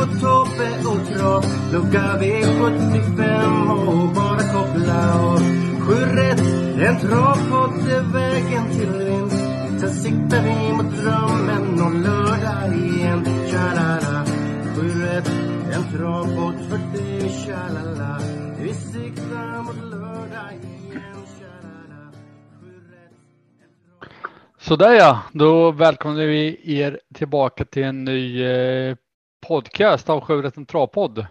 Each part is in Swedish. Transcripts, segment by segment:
Marco, Tobbe och Trav Lucka V75 och bara koppla av. Sju rätt, en travpodd är vägen till vinst. Sen siktar vi mot drömmen om lördag igen. Tja-la-la. Sju rätt, en travpodd för dig Tja-la-la. Vi siktar mot lördag igen. Sådär ja, då välkomnar vi er tillbaka till en ny eh, podcast av Sjurätten Travpodd.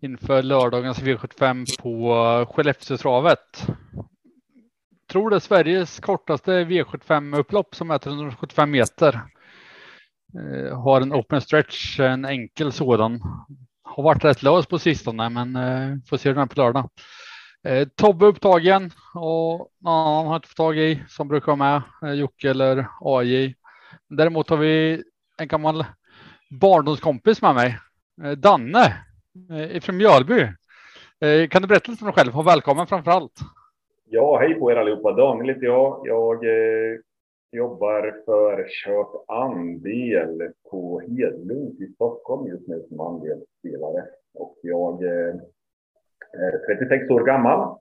Inför lördagens V75 på Skellefteåtravet. Tror det är Sveriges kortaste V75-upplopp som är 375 meter. Eh, har en open stretch, en enkel sådan. Har varit rätt lös på sistone, men eh, får se den på lördag. Eh, Tobbe upptagen och någon annan har inte fått tag i som brukar vara med, Jocke eller AJ. Däremot har vi en gammal barndomskompis med mig, eh, Danne eh, från Mjölby. Eh, kan du berätta lite om dig själv och välkommen framför allt? Ja, hej på er allihopa. Daniel heter jag. Jag eh, jobbar för Köp andel på Hedlund i Stockholm just nu som andelsspelare. Och jag eh, är 36 år gammal.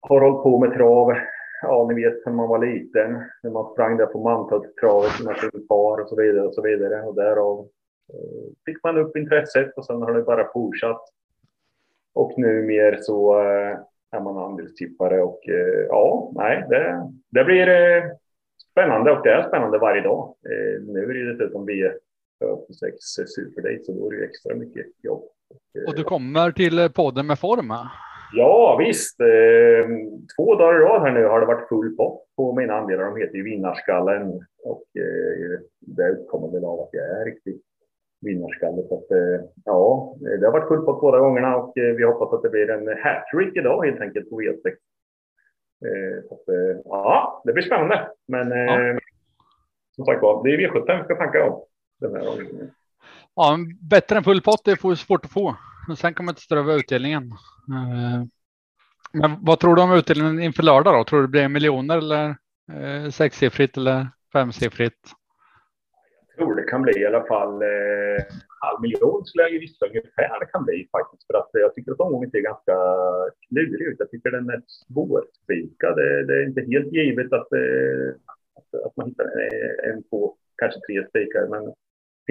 Har hållit på med trav, ja ni vet när man var liten. När man sprang där på Mantorpstravet med sin far och så vidare och så vidare. Och därav eh, fick man upp intresset och sen har det bara fortsatt. Och nu mer så eh, är man andelstippare och eh, ja, nej, det, det blir eh, spännande och det är spännande varje dag. Eh, nu är det dessutom V46 Superdate så då är det ju extra mycket jobb. Och eh, du kommer till podden med form. Ja, visst. Eh, två dagar i rad här nu har det varit full pott på mina andelar. De heter ju Vinnarskallen och eh, det kommer väl av att jag är riktigt vinnarskalle. Så att, eh, ja, det har varit full pott båda gångerna och eh, vi hoppas att det blir en hattrick idag helt enkelt på V6. Eh, så att, eh, ja, det blir spännande. Men Ja. som sagt var, det är V75 vi ska tanka om. Den här gången. Ja, bättre än full pott, det får svårt att få. Sen kommer inte ströva utdelningen. Eh, men vad tror du om utdelningen inför lördag då? Tror du det blir miljoner eller eh, sexsiffrigt eller femsiffrigt? Jag tror det kan bli i alla fall eh, halv miljon skulle jag gissa ungefär det kan bli faktiskt. För att jag tycker att omgången ser ganska klurig ut. Jag tycker den är svårspikad. Det, det är inte helt givet att, eh, att, att man hittar en, en två, kanske tre spikar. Men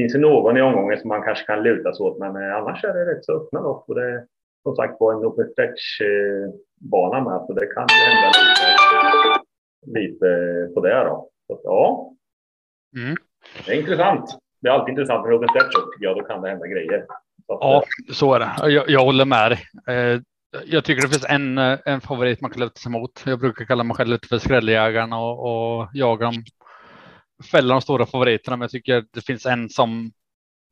finns ju någon i omgången som man kanske kan luta sig åt. Men eh, annars är det rätt så öppna lopp. Och det är som sagt var en open stretch eh, med. Så det kan ju hända lite, lite på det då. Så, ja, Mm. det är intressant. Det är alltid intressant med open stretch tycker jag. Då kan det hända grejer. Så Ja, så är det. Jag, jag håller med dig. Eh, jag tycker det finns en, eh, en favorit man kan luta sig mot. Jag brukar kalla mig själv lite för skrälljägarna och, och jaga dem. Fälla de stora favoriterna, men jag tycker det finns en som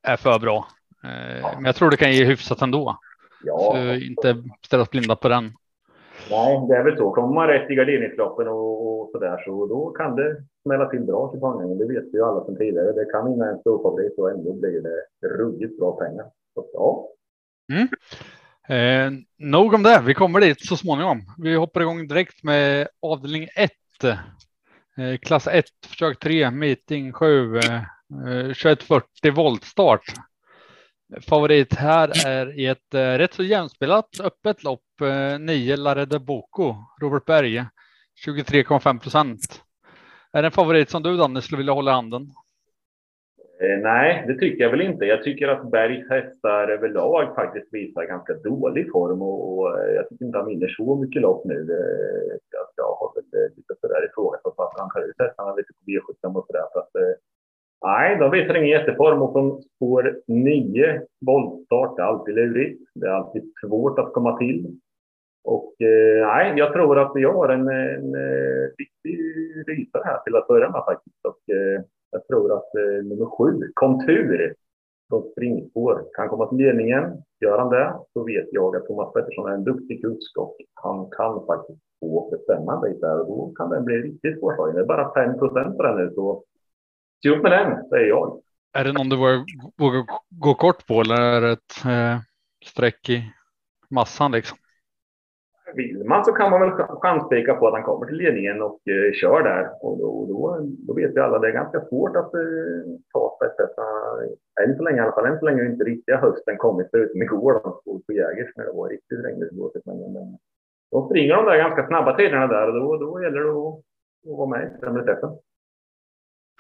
är för bra. Eh, men jag tror det kan ge hyfsat ändå. ja, Så inte ställa blinda på den. nej, det är väl så. Kommer man rätt i garderingsloppen och, och så där så då kan det smälla till bra till pengarna. Det vet vi ju alla sedan tidigare. Det kan vinna en storfavorit och ändå blir det ruggigt bra pengar. Så, att, ja, Eh, nog om det. Vi kommer dit så småningom. Vi hoppar igång direkt med avdelning 1. Eh, klass 1, försök 3, meeting 7, eh, eh, 2140 voltstart. Favorit här är i ett eh, rätt så jämspelat öppet lopp, eh, 9 Larede Boko, Robert Berge, 23,5 procent. Är det en favorit som du Danne skulle vilja hålla i handen? Eh, nej, det tycker jag väl inte. Jag tycker att Bergs hästar överlag faktiskt visar ganska dålig form och, och eh, jag tycker inte han vinner så mycket lopp nu. Eh, att jag, har väl lite sådär ifrågasatt varför han tar ut hästarna lite på V75 och sådär. Så att, nej, de visar ingen jätteform och från spår 9 voltstart, det är alltid lurigt. Det är alltid svårt att komma till. Och eh, nej, jag tror att jag har en, en, en riktig rysare här till att börja med faktiskt. Och, eh, jag tror att eh, nummer sju, Kontur, från springspår. Kan komma till ledningen. Gör han det så vet jag att Thomas Pettersson är en duktig kusk och han kan faktiskt få bestämma en där och då kan den bli riktigt svårslagen. Det är bara 5 procent på den nu så se upp med den, säger jag. Är det någon du vågar gå kort på eller är det ett eh, streck i massan liksom? Vill man så kan man väl chanspika på att han kommer till ledningen och eh, kör där. Och då, då, då vet vi alla, det är ganska svårt att eh, ta spetsarna. Eh, än så länge i alla fall, än så länge har inte riktiga hösten kommit förutom igår då, på, Jägers när det var riktigt regnigt och blåsigt. Men, men då springer de där ganska snabba tiderna där och då, då gäller det att, att vara med i den.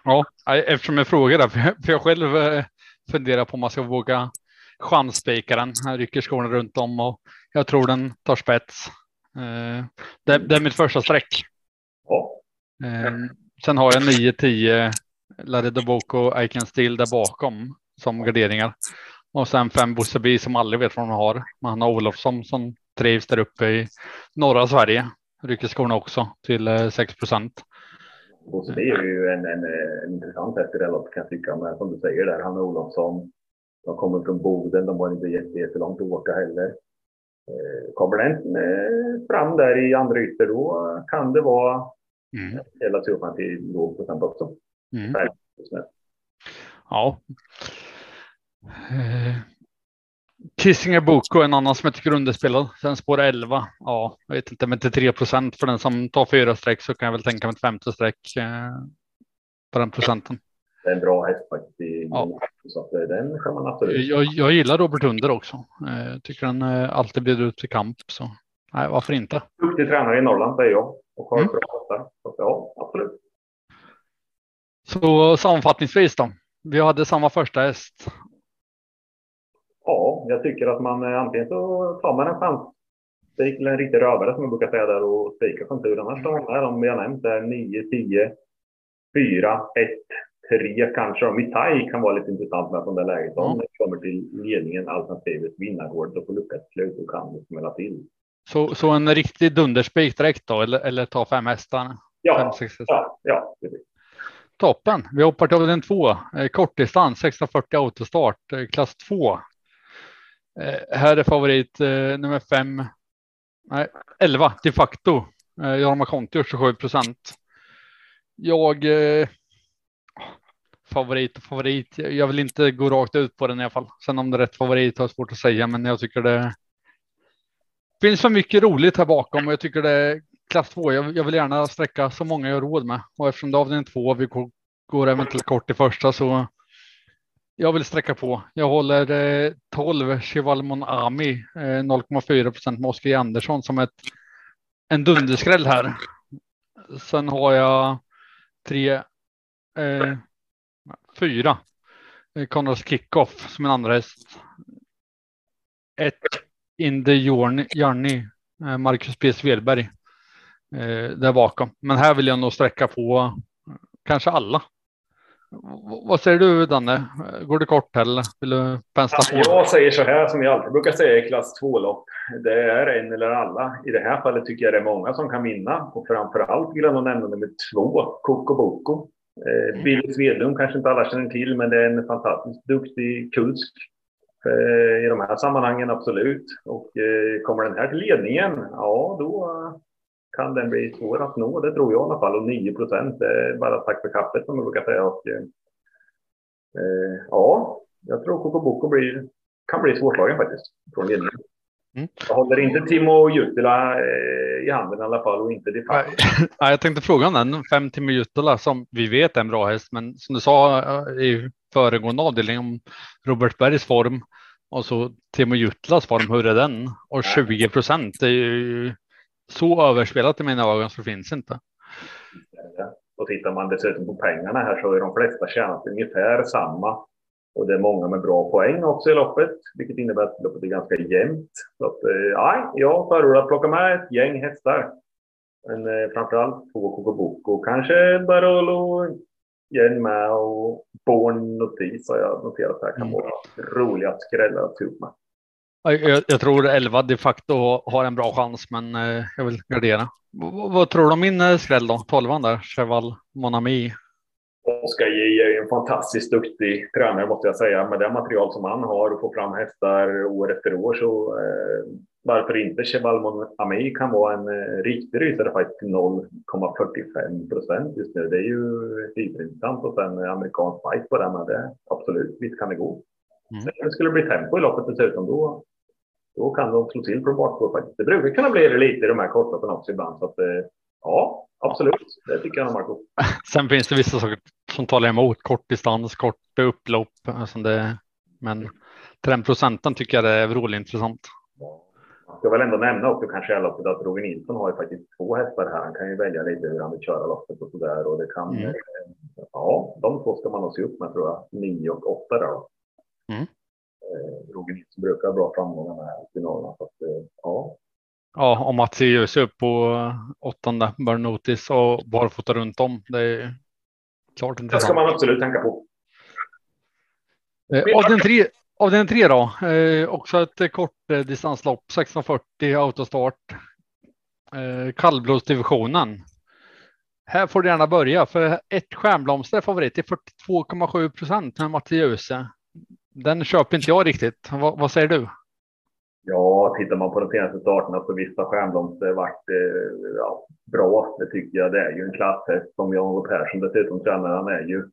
Ja, eftersom jag frågar där, för jag själv eh, funderar på om man ska våga chansspika den. Han rycker skorna runt om och jag tror den tar spets. Eh, det, det är mitt första streck. Ja. Eh, sen har jag 9, 10 Larry Boko I Can Still där bakom som garderingar. Och sen fem Bosse som aldrig vet vad de har. Man har Olofsson som trivs där uppe i norra Sverige. Rycker skorna också till 6 procent. Och så det är ju en, en, en intressant häst i det loppet kan jag tycka. Men som du säger där, han Olofsson. De kommer från Boden, de har inte jättelångt att åka heller. Eh, kommer den eh, fram där i andra ytter då kan det vara mm. hela turen till låg procent också. Mm. Ja. Eh, Kissinger Boko, en annan som jag tycker är underspelad. Sen spår 11. Ja, jag vet inte, men till 3 procent för den som tar fyra streck så kan jag väl tänka mig ett femte streck eh, på den procenten. Det är en bra häst faktiskt. Ja. Så att eh, den kan man absolut. Jag, jag gillar Robert Under också. Eh, tycker den eh, alltid blir ut till kamp. Så nej, varför inte? Duktig tränare i Norrland säger jag och har mm. bra hästar. Så ja, absolut. Så sammanfattningsvis då. Vi hade samma första häst Ja, jag tycker att man antingen så tar man en chans eller en riktig rövare som jag brukar säga där och spikar som tur. Annars man med de har nämnt där 9, 10, 4, 1, 3 kanske. Och Mitai kan vara lite intressant med från det läget. Om det kommer till ledningen alternativet vinnargård då får lucka ett slut och kan smälla till. Så, så en riktig dunderspik direkt då eller, eller ta fem hästar? Ja, fem, sex hästar. ja, ja precis. Toppen. Vi hoppar till avdelning två. Eh, kortdistans 640 autostart eh, klass 2. Eh, här är favorit nummer fem. Nej, 11 de facto. Jorma Conti 27 procent. Jag. Favorit och favorit. Jag vill inte gå rakt ut på den i alla fall. Sen om det är rätt favorit har jag svårt att säga, men jag tycker det. Finns så mycket roligt här bakom och jag tycker det är klass 2. Jag, jag vill gärna sträcka så många jag har råd med och eftersom det är avdelning 2 vi går, går eventuellt kort i första så jag vill sträcka på. Jag håller eh, 12 Cheval Ami, eh, 0,4 procent med Oskar Andersson som ett, en dunderskräll här. Sen har jag tre, eh, fyra eh, Kickoff som en andra häst. Ett In the Journey, eh, Marcus P Svedberg eh, där bakom. Men här vill jag nog sträcka på eh, kanske alla. Vad säger du Danne? Går det kort eller vill du pensla på? Jag säger så här som jag alltid brukar säga i klass 2-lopp. Det är en eller alla. I det här fallet tycker jag det är många som kan vinna och framför allt vill jag nog nämna nummer två, Coco Boko. Eh, Billy Svedlund kanske inte alla känner till, men det är en fantastiskt duktig kusk eh, i de här sammanhangen, absolut. Och eh, kommer den här till ledningen, ja då kan den bli svår att nå. Det tror jag i alla fall. Och 9 procent är bara tack för kaffet som jag brukar säga. Och, eh, ja, jag tror Kokoboko blir, kan bli svårslagen faktiskt från ledningen. Mm. Jag håller inte Timo Jutila eh, i handen i alla fall och inte det Nej, jag tänkte fråga om den. Fem Timo Jutila som vi vet är en bra häst, men som du sa eh, i föregående avdelning om Robert Bergs form och så Timo Jutlas form. Hur är den? Och 20 procent är ju så överspelat i mina ögon så finns inte. Och tittar man dessutom på pengarna här så är de flesta tjänat ungefär samma. Och det är många med bra poäng också i loppet, vilket innebär att loppet är ganska jämnt. Så att, eh, jag förordar att plocka med ett gäng hästar. Men eh, framförallt två Kokoboko, kanske Barolo igen med och Born Notis har jag noterat här kan mm. vara roliga skrällar att ta upp med. Jag, jag, tror 11 de facto har en bra chans, men eh, jag vill gardera. V vad tror du om min eh, skräll då? 12 där, Cheval Monami? Oskar J är en fantastiskt duktig tränare måste jag säga. Med det material som han har och får fram hästar år efter år så eh, varför inte Cheval Ami kan vara en eh, riktig rysare faktiskt till 0,45 procent just nu. Det är ju hyperintressant och sen amerikansk fight på den. Men det, absolut, visst kan det gå. Mm. Sen det skulle bli tempo i loppet dessutom då, då kan de slå till från bakspår faktiskt. Det brukar kunna bli det lite i de här kortloppen också ibland. Så att, eh, ja, absolut. Det tycker jag Marco. Sen finns det vissa saker som talar emot kortdistans, kort upplopp. Alltså det, men den procenten tycker jag det är roligt intressant. Jag ska väl ändå nämna också kanske loppet att Roger Nilsson har ju faktiskt två hästar här. Han kan ju välja lite hur han vill köra loppet och så där och det kan. Mm. Ja, de två ska man nog se upp med tror jag. Nio och åtta då. Mm. Eh, Roger Nilsson brukar ha bra framgångar med finalerna. Så att, eh, ja. Ja, om Mattias upp på åttonde Burn Notice och barfota runt om. Det är klart intressant. Det ska man absolut tänka på. Eh, av den tre, av den tre då, eh, också ett kort eh, distanslopp, 1640 autostart. Eh, kallblodsdivisionen. Här får du gärna börja för ett stjärnblomster är favorit till 42,7 procent med Mattias. Den köper inte jag riktigt. vad, vad säger du? Ja, tittar man på de senaste starterna så visst har Stjärnblomster varit eh, ja, bra. Det tycker jag. Det är ju en klasshäst som Jan-Olof Persson dessutom tränar. Han är ju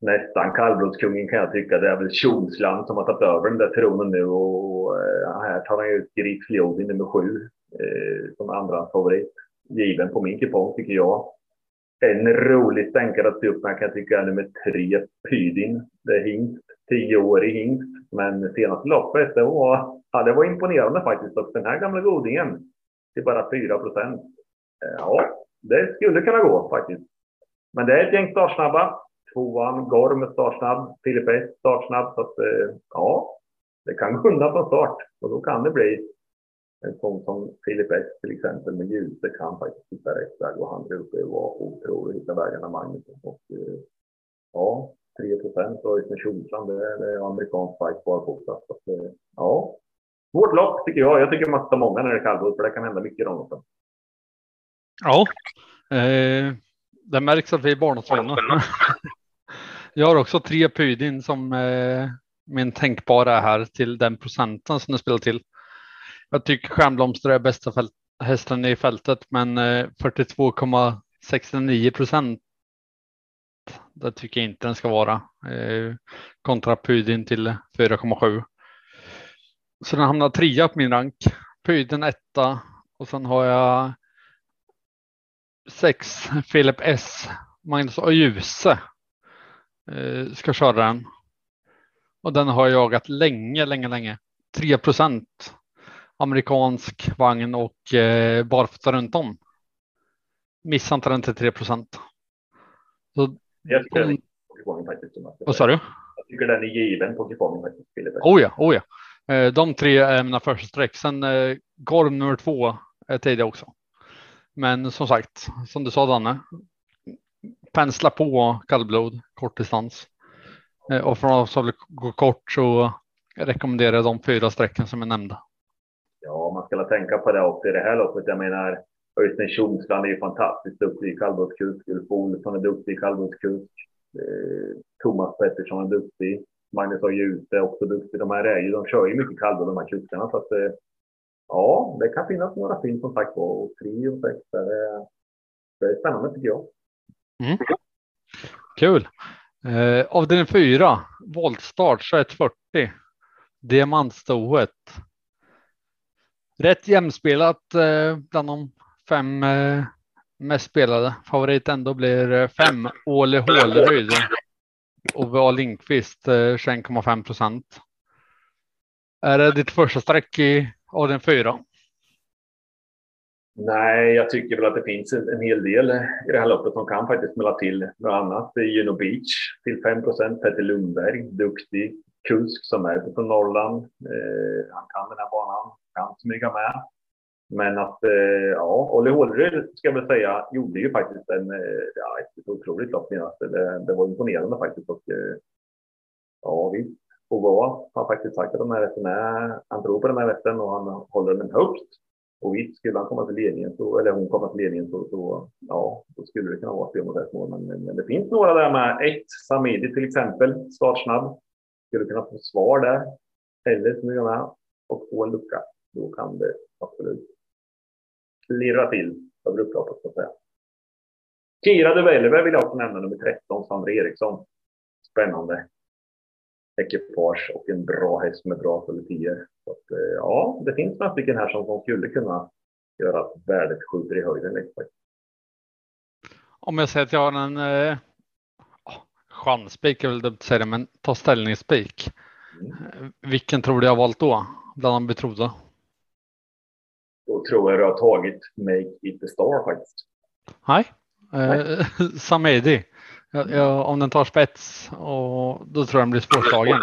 nästan kallblodskungen kan jag tycka. Det är väl Kjolsland som har tagit över den där tronen nu och eh, här tar han ut Grit nummer sju eh, som andra favorit. Given på min kupong tycker jag. En rolig stänkare att se upp med kan jag tycka är nummer tre, Pydin. Det är hingst, tio år i hingst. Men senaste loppet, det var, ja, det var imponerande faktiskt. Och den här gamla godingen till bara 4 procent. Eh, ja, det skulle kunna gå faktiskt. Men det är ett gäng startsnabba. Tvåan Gorm är startsnabb, Filip S startsnabb. Så att, eh, ja, det kan gå undan från start och då kan det bli en sån som Filip S till exempel med Ljuse kan faktiskt hitta rätt väg och han brukar ju vara otrolig att hitta vägarna Magnus. Och, eh, ja, 3 procent och Öystein Tjosan. det är amerikansk fight Så att, ja, svårt lopp tycker jag. Jag tycker man ska ta många när det är kallblod för det kan hända mycket i de loppen. Ja, eh, det märks att vi är barndomsvänner. jag har också tre Pydin som eh, min tänkbara här till den procenten som du spelar till. Jag tycker Stjärnblomster är bästa fält, hästen i fältet, men eh, 42,69 procent. Det tycker jag inte den ska vara eh, kontra Pydin till 4,7. Så den hamnar trea på min rank. Pydin etta och sen har jag sex Philip S. Magnus och Ljuse eh, ska köra den. Och den har jag jagat länge, länge, länge. 3 procent amerikansk vagn och eh, barfota runt om. Missa inte den till 3 procent. Den Vad sa du? Jag tycker den är given på kupongen. Oh ja, oh ja. Eh, de tre är mina första streck. Sen korv Gorm nummer två är tidiga också. Men som sagt, som du sa Danne, pensla på kallblod, kortdistans. distans. Eh, och från oss som vill gå kort så rekommenderar jag de fyra strecken som är nämnda. Ja, man ska tänka på det också i det här loppet. Jag menar, Öystein Tjomsland är ju fantastiskt duktig kallblodskusk. Ulf Olsson är duktig kallblodskusk. Thomas Pettersson är duktig. Magnus har ju är också duktig. De här är ju, de kör ju mycket kalvar de här kuskarna. Så att, eh, ja, det kan finnas några fin som sagt var. Och tre och sex, det är, det är spännande tycker jag. Mm. Kul. Eh, avdelning fyra, voltstart 2140. Diamantstoet. Rätt jämspelat eh, bland de fem eh, mest spelade. Favorit ändå blir eh, fem Åle Håleryd. Ove A Lindqvist eh, 21,5 procent. Är det ditt första streck i avdelning 4? Nej, jag tycker väl att det finns en, en hel del i det här loppet som kan faktiskt smälla till. Något annat Juno Beach till 5 procent. Petter Lundberg, duktig kusk som är från Norrland. Eh, han kan den här banan, kan smyga med. Men att, eh, ja, Olle Håleryd ska jag väl säga gjorde ju faktiskt en, eh, ja, ett otroligt lopp senast. Det, det var imponerande faktiskt. Och, eh, ja, visst. Ova har faktiskt sagt att de här hästen är, han tror på den här hästen och han håller den högt. Och visst, skulle han komma till ledningen, så, eller hon komma till ledningen, så, så ja, då skulle det kunna vara fler mot ett mål. Men, men, det finns några där med. Ett, Samidi till exempel, startsnabb. Skulle kunna få svar där. Eller som med och få en lucka. Då kan det absolut klirra till över upploppet så att säga. Kira de Velve vill jag också nämna, nummer 13, Sandra Eriksson. Spännande ekipage och en bra häst med bra kvaliteter. Så att, eh, ja, det finns några stycken här som, som skulle kunna göra att värdet skjuter i höjden. Om jag säger att jag har en eh, chansspik, väl dumt att säga det, men ta ställningsspik. Mm. Vilken tror du jag har valt då? Bland de betrodda? Då tror jag du har tagit Make It The Star faktiskt. Nej, eh, Samedi. Jag, jag, om den tar spets och då tror jag den blir svårslagen.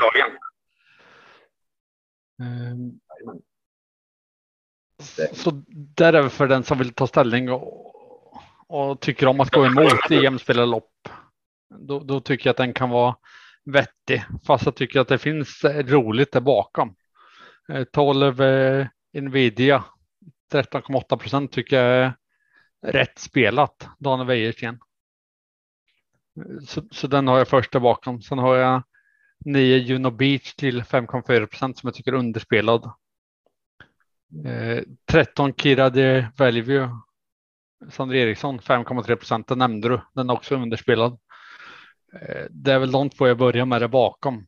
Um, så där är för den som vill ta ställning och, och tycker om att gå emot i jämspelade lopp. Då, då, tycker jag att den kan vara vettig, fast jag tycker att det finns roligt där bakom. 12 eh, Nvidia 13,8 procent tycker jag är rätt spelat. Daniel Wäjersten. Så, så den har jag första bakom. Sen har jag 9 Juno Beach till 5,4 procent som jag tycker är underspelad. Eh, 13 Kira de Value. Sandra Eriksson 5,3 procent. Den nämnde du. Den är också underspelad. Eh, det är väl de två jag börjar med det bakom.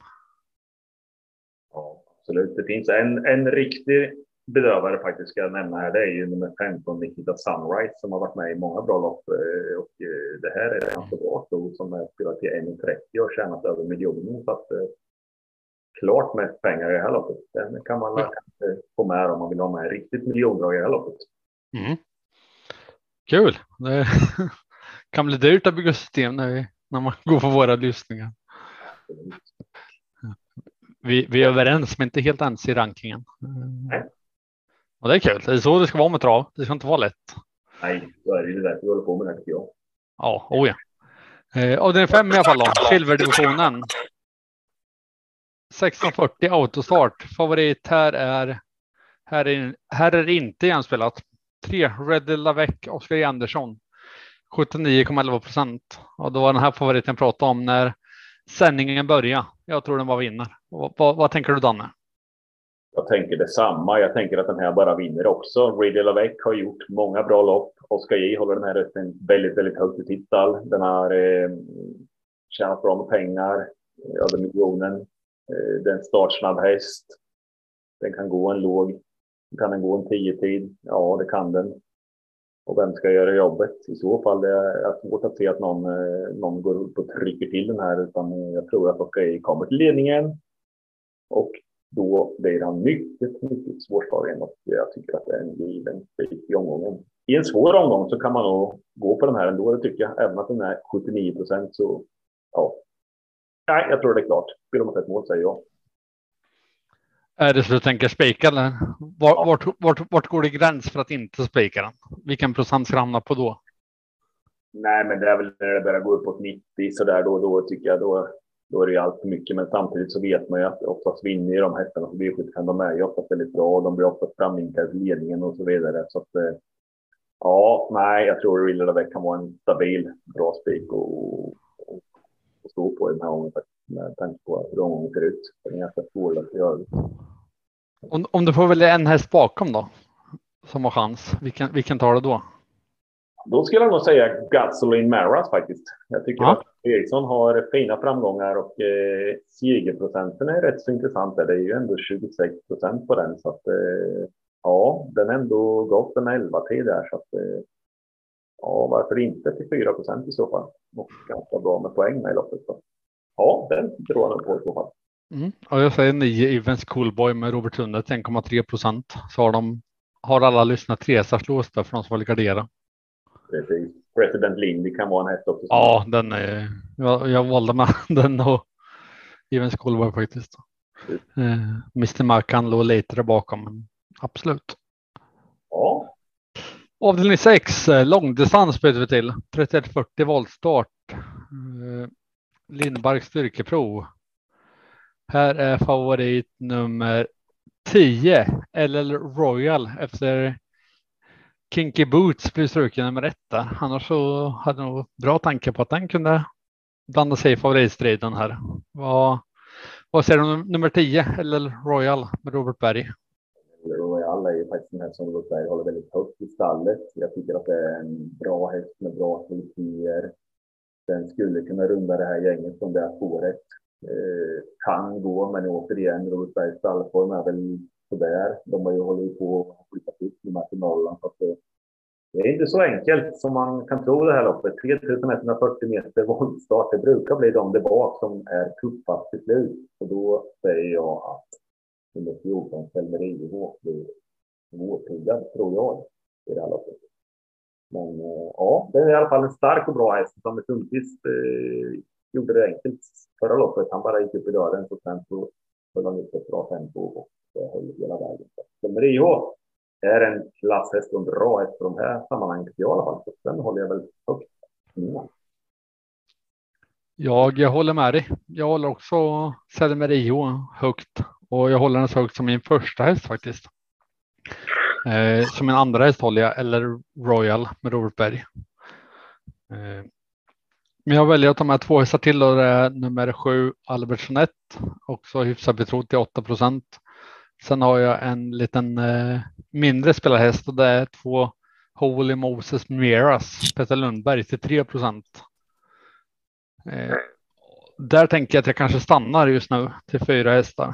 Ja, absolut. Det finns en, en riktig bedövare faktiskt ska jag nämna här. Det är ju nummer 15, Nikita Sunrise, som har varit med i många bra lopp. Eh, och eh, det här är ganska bra sto som är spelat till 1,30 och tjänat över miljonen. Så att, eh, klart mest pengar i det här loppet. Den kan man mm. få med om man vill ha med riktigt miljondrag i det här loppet. Mm. Kul! Det kan bli dyrt att bygga system när, vi, när man går på våra lyssningar. Vi, vi är överens, men inte helt ens i rankingen. Nej. Och det är kul. Det är så det ska vara med trav. Det ska inte vara lätt. Nej, så är det ju därför vi håller på med det tycker jag. Ja, oh ja. Eh, och den fem i alla fall då. Silverdivisionen. 1640 autostart. Favorit här är här är, här är det inte jämspelat. Tre Red Lavec, Oskar Andersson. 79,11 procent. Och då var den här favoriten jag pratade om när sändningen började. Jag tror den var vinner. Vad, vad, vad tänker du Danne? Jag tänker detsamma. Jag tänker att den här bara vinner också. Ridley Lavec har gjort många bra lopp. Oscar J håller den här rösten väldigt, väldigt högt i titel. Den har eh, tjänat bra med pengar, eh, över miljonen. Eh, det är en startsnabb häst. Den kan gå en låg. Kan den gå en tio tid? Ja, det kan den. Och vem ska göra jobbet? I så fall det är svårt att se att någon, eh, någon går upp och trycker till den här, utan jag tror att Oscar J kommer till ledningen. Och då blir han mycket, mycket svårslagen och jag tycker att det är en given spik i omgången. I en svår omgång så kan man nog gå på den här ändå, det tycker jag. Även att den är 79 procent så, ja. Nej, jag tror det är klart. Spelar mot ett mål säger jag. Är det så du tänker spika eller? Vart, vart, vart, vart går det gräns för att inte spika den? Vilken procent ska hamna på då? Nej, men det är väl när det börjar gå uppåt 90 så där då, då tycker jag då, då är det ju allt för mycket. Men samtidigt så vet man ju att oftast vinner ju de hästarna på V75. De är ju oftast väldigt bra och de blir oftast framvinkade till ledningen och så vidare. Så att, eh, ja, nej, jag tror Real Lavec kan vara en stabil, bra spik och, och, och stå på i den här gången med tanke på hur omgången ser ut. Den är ganska svår att göra. Om, om du får välja en häst bakom då, som har chans, vilken, vilken tar du då? Då skulle jag nog säga Gasoline Maras faktiskt. Jag tycker ja. att Eriksson har fina framgångar och eh, segerprocenten är rätt så intressant. Det är ju ändå 26 procent på den så att eh, ja, den är ändå gått en 11 tid där så att eh, ja, varför inte till 4 procent i så fall? Och ganska bra med poäng med i loppet. Så. Ja, den tror jag på i så fall. Mm. Och jag säger 9 Events Coolboy med Robert Sundet 1,3 procent så har de har alla lyssnat Tresars låsta för de som vill gardera. Precis. President Lindy kan vara en häst också. Ja, den är, jag, jag valde med den och Even Schoolboy faktiskt. Eh, Mr Markan låg lite där bakom, absolut. Ja. Avdelning 6, eh, långdistans byter vi till. 3140 voltstart. Eh, Lindbark styrkeprov. Här är favorit nummer 10, LL Royal efter Kinky Boots blir struken nummer ett där. Annars så hade jag nog bra tanke på att den kunde blanda sig i favoritstriden här. Vad, vad säger du om nummer 10 eller Royal med Robert Berg? Royal är ju faktiskt en häst som Robert Berg håller väldigt högt i stallet. Jag tycker att det är en bra häst med bra kvaliteter. Den skulle kunna runda det här gänget som det här spåret. Eh, kan gå, men återigen, Robert Bergs stallform är väl sådär. De har ju hållit på att flytta upp de här till Norrland. Så det, det är inte så enkelt som man kan tro det här loppet. 3140 meter voltstart, det brukar bli de där bak som är tuffast till slut. Och då säger jag att nummer 14, Selmer IH, blir vårtuggad, tror jag, i det här loppet. Men eh, ja, det är i alla fall en stark och bra häst. Samme Sundqvist eh, gjorde det enkelt förra loppet. Han bara gick upp i dörren och sen så höll han upp ett bra tempo och eh, höll hela vägen. Selmer IH är en klasshäst och en bra häst för de här sammanhanget i alla fall. Så den håller jag väl högt. Jag, jag håller med dig. Jag håller också Selmer IH högt och jag håller den så högt som min första häst faktiskt. Eh, som min andra häst håller jag, eller Royal med Robert Berg. Eh, men jag väljer att ta med två hästar till och det är nummer sju Albert Jeanette, också hyfsat betrodd till 8 procent. Sen har jag en liten eh, mindre spelarhäst och det är två Holy Moses Miras, Peter Lundberg till 3 procent. Eh, där tänker jag att jag kanske stannar just nu till fyra hästar.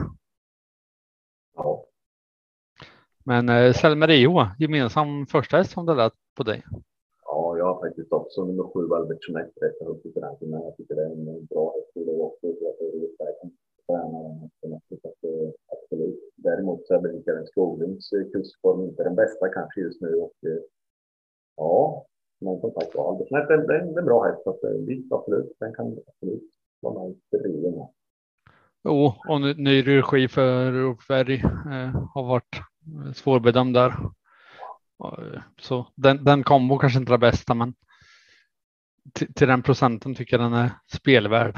Ja. Men eh, Selmerio, gemensam första häst som det lät på dig. Ja, jag har faktiskt också nummer sju, Albert Jeanette, rätt högt i förankringen. Jag tycker det är en bra häst. Det är också att det är roligt att träna den Absolut. Däremot så är Mikael Skoglunds kursform inte den bästa kanske just nu. Och, ja, men som sagt var, Albert Jeanette är en, bra häst. Så att, visst, absolut. Den kan absolut vara med i striden. Jo, och ny regi för Ulf eh, har varit svårbedömd där. Så den, den kombo kanske inte är det bästa, men till, den procenten tycker jag den är spelvärd.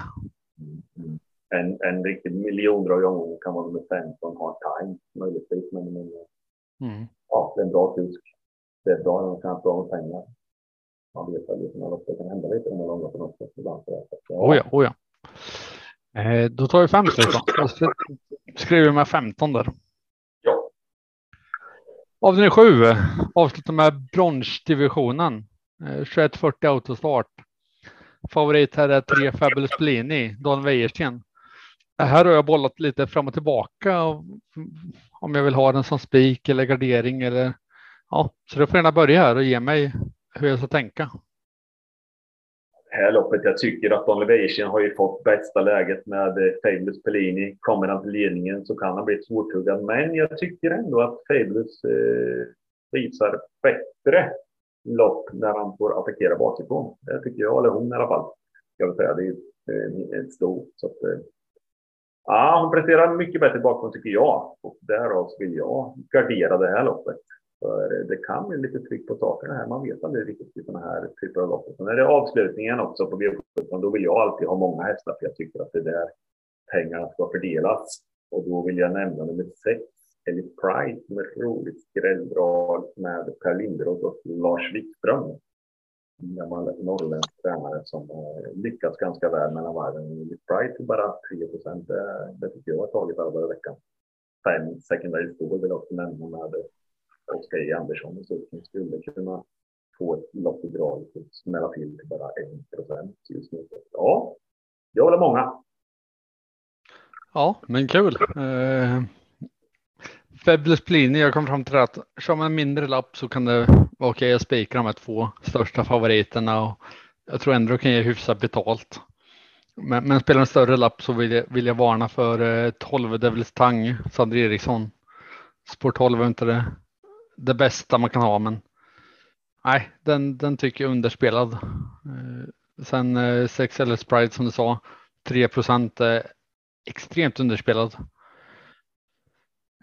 En, en riktig miljonbra kan vara nummer 15, Hard Time möjligtvis. Men, men mm. ja, det är en bra kusk. Det är bra, de kan ha bra med pengar. Man vet att det kan hända lite i de här långa på något sätt. Ibland. Ja. Oh ja, oh ja. Eh, då tar vi fem. Jag skriver med 15 där. Ja. Avdelning 7 avslutar med bronsdivisionen. Eh, 2140 autostart. Favorit här är 3 Fabulous Blini, Dan Wäjersten. Här har jag bollat lite fram och tillbaka om jag vill ha den som spik eller gardering eller ja, så du får gärna börja här och ge mig hur jag ska tänka här loppet. Jag tycker att Don Levation har ju fått bästa läget med eh, Fabulous Pellini. Kommer han till ledningen så kan han bli svårtuggad. Men jag tycker ändå att Fabulous eh, visar bättre lopp när han får attackera bakifrån. Det tycker jag, eller hon i alla fall. Jag vill säga, det är eh, ett stort. Så att, eh, ja, hon presterar mycket bättre bakom tycker jag. Och därav vill jag gardera det här loppet. För det kan bli lite tryck på sakerna här. Man vet aldrig riktigt i sådana här typer av lopp. Sen är det avslutningen också på V75. Då vill jag alltid ha många hästar för jag tycker att det är där pengarna ska fördelas. Och då vill jag nämna nummer sex, Elite Pride, som ett roligt skrälldrag med Per Lindroth och Lars Wikström. En gammal norrländsk tränare som lyckats ganska väl mellan varven. Till bara 3 procent. Det, tycker jag har tagit alla veckan. Fem secondary score vill jag också nämna med Oskar E Andersson och som skulle kunna få ett lopp i drag och smälla till till bara 1 procent just nu. Ja, jag håller många. Ja, men kul. Eh, Fabulous Plini, jag kom fram till att kör man en mindre lapp så kan det vara okej okay, att spika de här två största favoriterna och jag tror ändå kan ge hyfsat betalt. Men, men spelar en större lapp så vill jag, vill jag varna för eh, 12 Devils Tang, Sandra Eriksson. Spår 12 är inte det det bästa man kan ha, men nej, den, den tycker jag är underspelad. Eh, sen eh, 6 eller Sprite som du sa, 3 procent är extremt underspelad.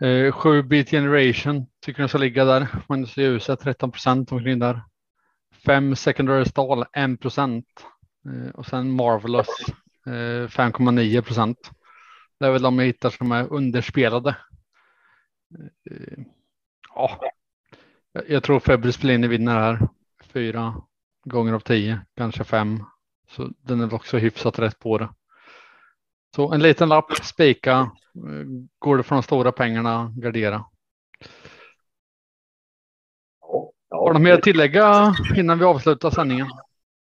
Eh, 7 Beat Generation tycker jag ska ligga där. Magnus ljuset, 13 procent omkring där. 5 Secondary Stall 1 procent eh, och sen Marvelous eh, 5,9 procent. Det är väl de jag hittar som är underspelade. Eh, ja, Jag- tror Febris Spelini vinner här. Fyra gånger av tio, kanske fem. Så den är väl också hyfsat rätt på det. Så en liten lapp, spika. Eh, Går det för de stora pengarna, gardera. Ja, ja. Har du mer att tillägga innan vi avslutar sändningen?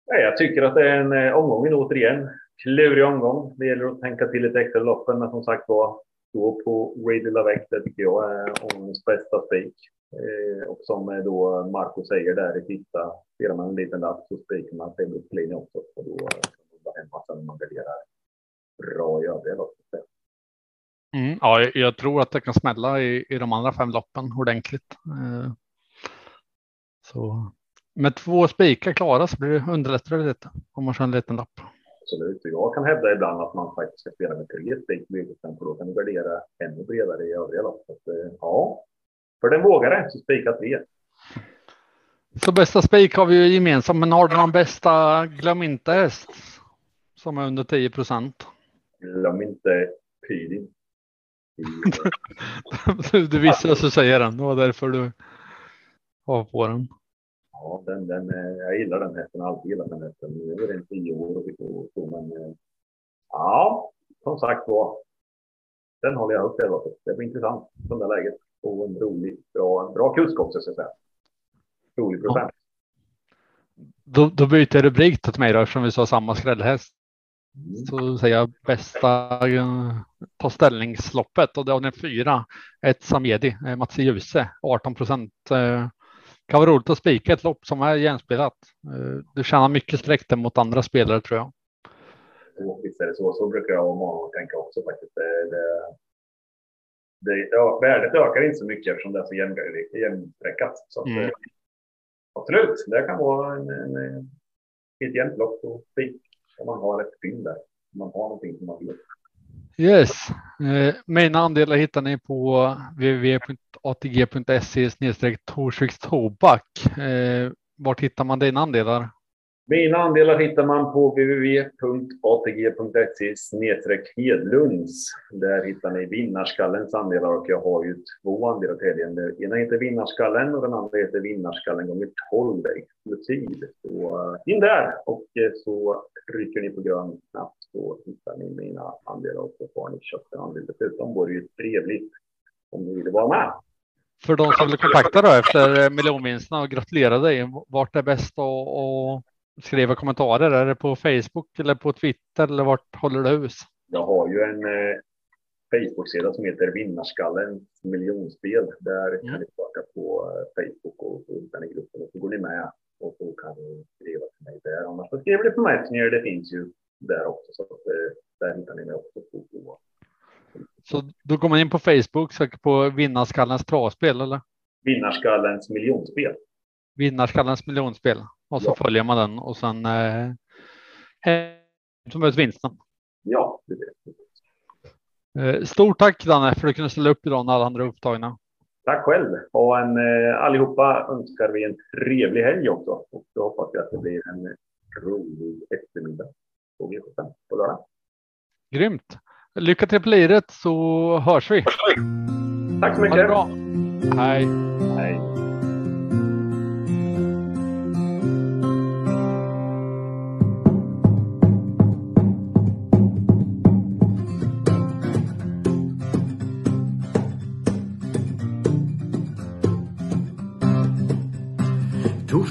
Nej, jag tycker att det är en eh, omgång återigen. Klurig omgång. Det gäller att tänka till lite extra loppen, men som sagt var, stå på Radio Lavec, det tycker jag är omgångens bästa spik. Eh, och som då Marco säger där i sista, spelar man en liten lapp så spikar man Februari Spelini också. Och då kan man hemma sen man garderar bra i övriga loppet. Mm, ja, jag- tror att det kan smälla i, i de andra fem loppen ordentligt. Eh, Så med två spikar klara så blir det underlättar det lite om man kör en liten lapp. Absolut. Jag kan hävda ibland att man faktiskt ska spela med tre spik på V75 för då kan du värdera ännu bredare i övriga lopp. Så att, eh, ja, för den vågare så spika tre. Så bästa spik har vi ju gemensamt, men har du någon bästa glöm inte häst som är under 10 procent? Glöm inte Pydin. Du, visste att du säger den, det var därför du var på den. Ja, den, den, eh, jag gillar den hästen, jag har alltid gillat den hästen. Nu är den tio år och så, så, men eh, ja, som sagt var. Den håller jag upp det loppet. Det blir intressant från det läget. Och en rolig, bra, bra kusk också så att säga. Rolig procent. Då, då byter jag rubrik till mig då, eftersom vi sa samma skrällhäst. Så säger jag bästa eh, ta ställningsloppet och det är den fyra. Ett Samedi, eh, Mats Djuse, 18 procent. Eh, kan vara roligt att spika ett lopp som är jämspelat. Du tjänar mycket streck mot andra spelare tror jag. Visst är det så. Så brukar jag och många tänka också faktiskt. Det, det, det, ja, värdet ökar inte så mycket eftersom det är så jämn- jämnstreckat. Så att, Mm. absolut, det kan vara en, en, ett jämnt lopp och spik. Om man har ett fynd där. Om man har någonting som man vill. Yes, eh, mina andelar hittar ni på www.atg.se Torsviks Tobak. Eh, vart hittar man dina andelar? Mina andelar hittar man på www.atg.se Hedlunds. Där hittar ni Vinnarskallens andelar och jag har ju två andelar till helgen. Den ena heter Vinnarskallen och den andra heter Vinnarskallen gånger 12 exklusiv. Så eh, in där och eh, så rycker ni på grön knapp så hittar ni mina andelar och så får ni köpt en andel. Dessutom vore det ju trevligt om ni ville vara med. För de som vill kontakta då efter eh, miljonvinsterna och gratulera dig, vart är bäst att, skriva kommentarer? Är det på Facebook eller på Twitter eller vart håller du hus? Jag har ju en eh, Facebook-sida som heter Vinnarskallen miljonspel. Där kan Mm. ni söka på eh, Facebook och så hittar ni gruppen och så går ni med och så kan ni skriva till mig där. Annars så skriver ni på Messenger. Det finns ju där också så att, eh, där hittar ni mig också på. Så då går man in på Facebook, söker på Vinnarskallens travspel eller Vinnarskallens miljonspel. Vinnarskallens miljonspel och så Ja. följer man den och sen eh, så möts vinsten. Ja, det är det. Eh, stort tack Danne för att du kunde ställa upp idag när alla andra är upptagna. Tack själv. Och en, eh, allihopa önskar vi en trevlig helg också. Och så hoppas vi att det blir en rolig eftermiddag på V75 på lördag. Grymt! Lycka till på liret så hörs vi. Tack så Ha det mycket. bra. Hej! Hej.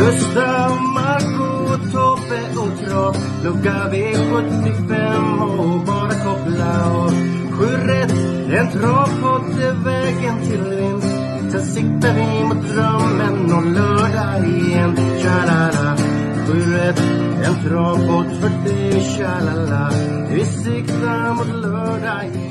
Gustav, Marco, Tobbe och Trav Lucka V75 och bara koppla av Sju rätt, en travpodd är vägen till vinst. Sen siktar vi mot drömmen om lördag igen. Tja-la-la. Sju rätt, en travpodd för dig Tja-la-la. Vi siktar mot lördag igen.